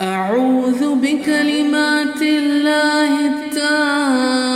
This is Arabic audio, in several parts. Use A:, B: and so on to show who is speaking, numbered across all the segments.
A: أعوذ بكلمات الله التامة.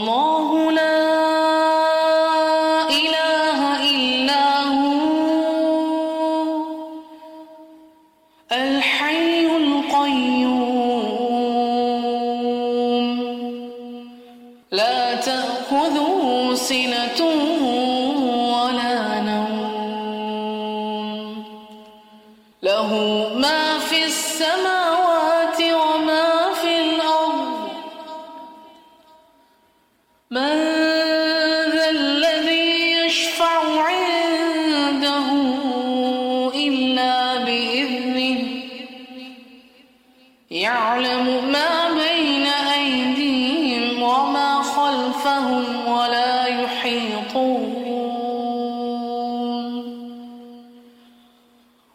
A: خلفهم ولا يحيطون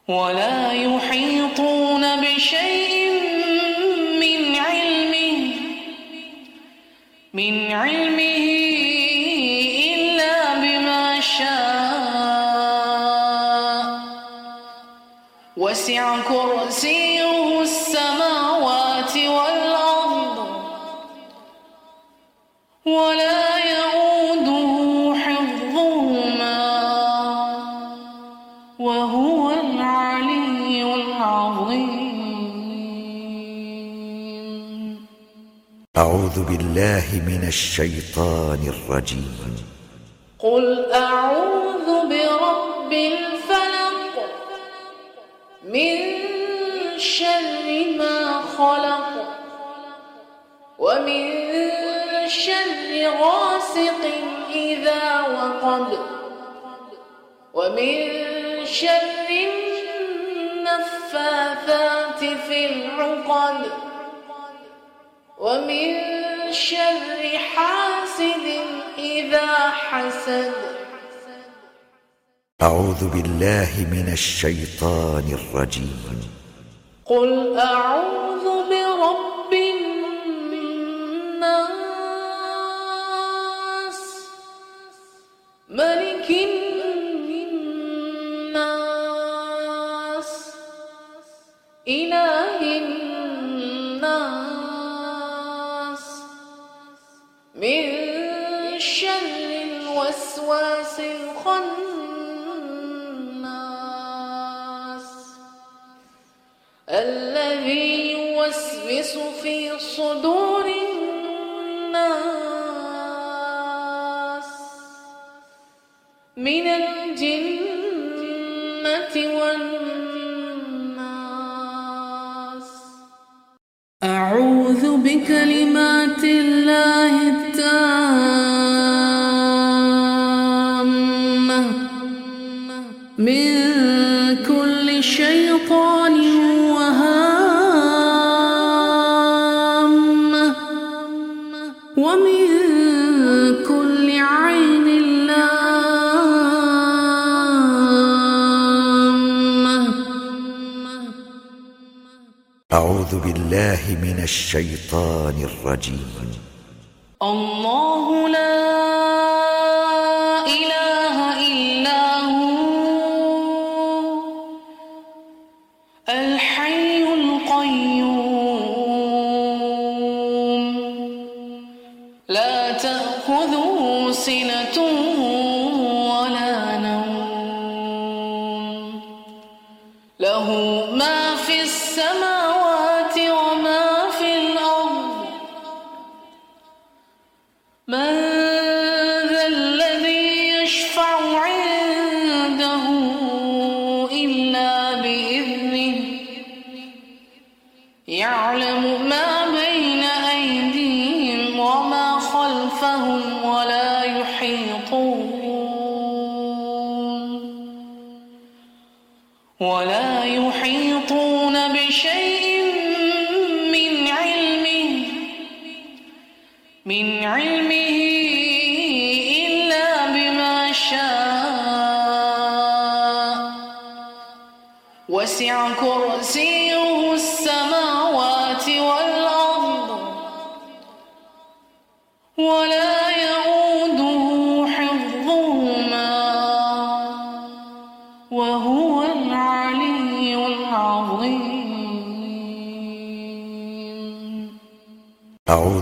A: ولا يحيطون بشيء من علمه من علمه إلا بما شاء. وسع كرسيه ولا يؤوده حفظهما وهو العلي العظيم.
B: أعوذ بالله من الشيطان الرجيم.
A: قل أعوذ برب الفلق من شر ما خلق ومن شر غاسق إذا وقب. ومن شر النفاثات في العقد. ومن شر حاسد إذا حسد.
B: أعوذ بالله من الشيطان الرجيم.
A: قل أعوذ برب ملك الناس إله الناس. من شر الوسواس الخناس. الذي يوسوس في صدور من الجنة والناس. أعوذ بكلمات الله التامة. من
B: أعوذ بالله من الشيطان الرجيم.
A: الله لا إله إلا هو الحي القيوم. لا تأخذه سنة ولا يحيطون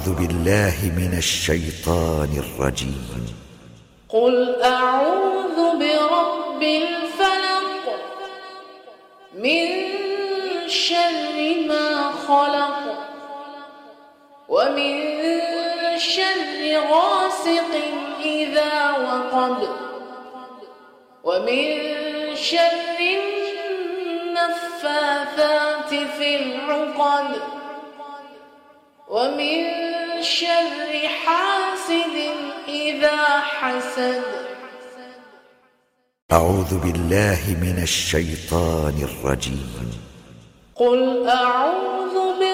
B: أعوذ بالله من الشيطان الرجيم.
A: قل أعوذ برب الفلق من شر ما خلق ومن شر غاسق إذا وقب ومن شر النفاثات في العقد ومن شر حاسد إذا حسد.
B: أعوذ بالله من الشيطان الرجيم.
A: قل أعوذ برب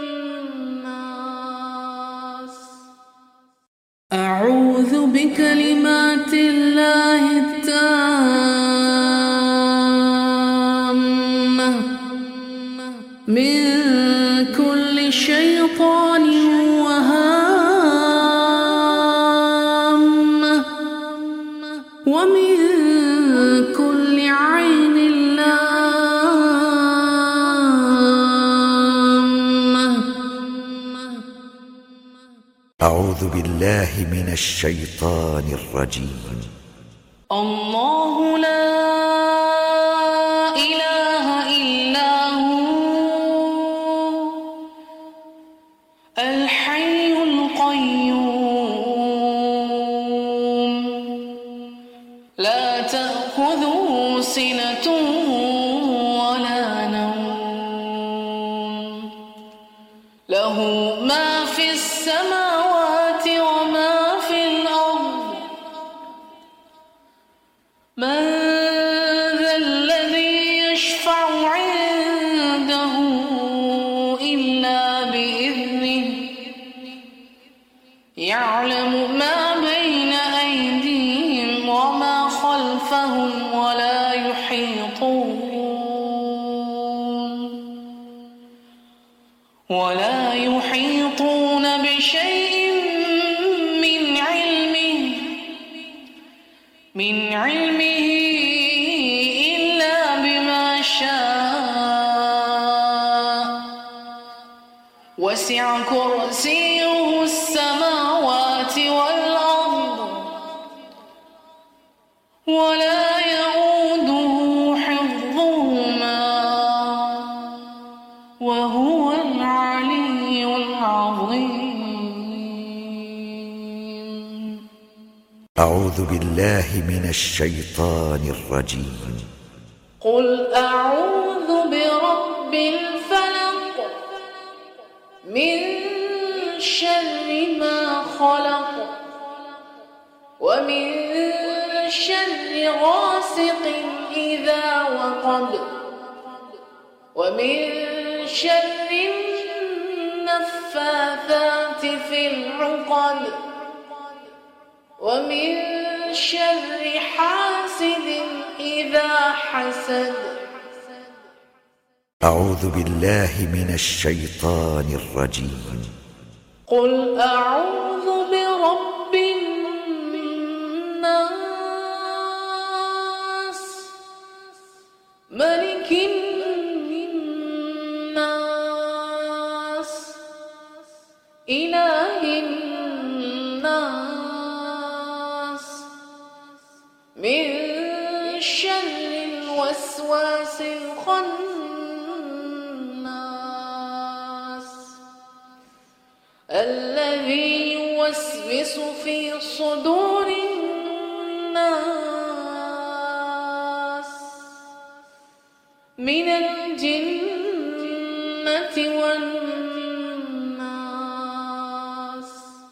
A: بكلمات الله
B: أعوذ بالله من الشيطان الرجيم.
A: الله لا يعلم ما بين أيديهم وما خلفهم ولا يحيطون ولا يحيطون بشيء من علمه من علمه
B: أعوذ بالله من الشيطان الرجيم.
A: قل أعوذ برب الفلق من شر ما خلق ومن شر غاسق إذا وقب ومن شر النفاثات في العقد ومن شر حاسد إذا حسد.
B: أعوذ بالله من الشيطان الرجيم.
A: قل أعوذ برب الناس. ملك الناس الذي يوسوس في صدور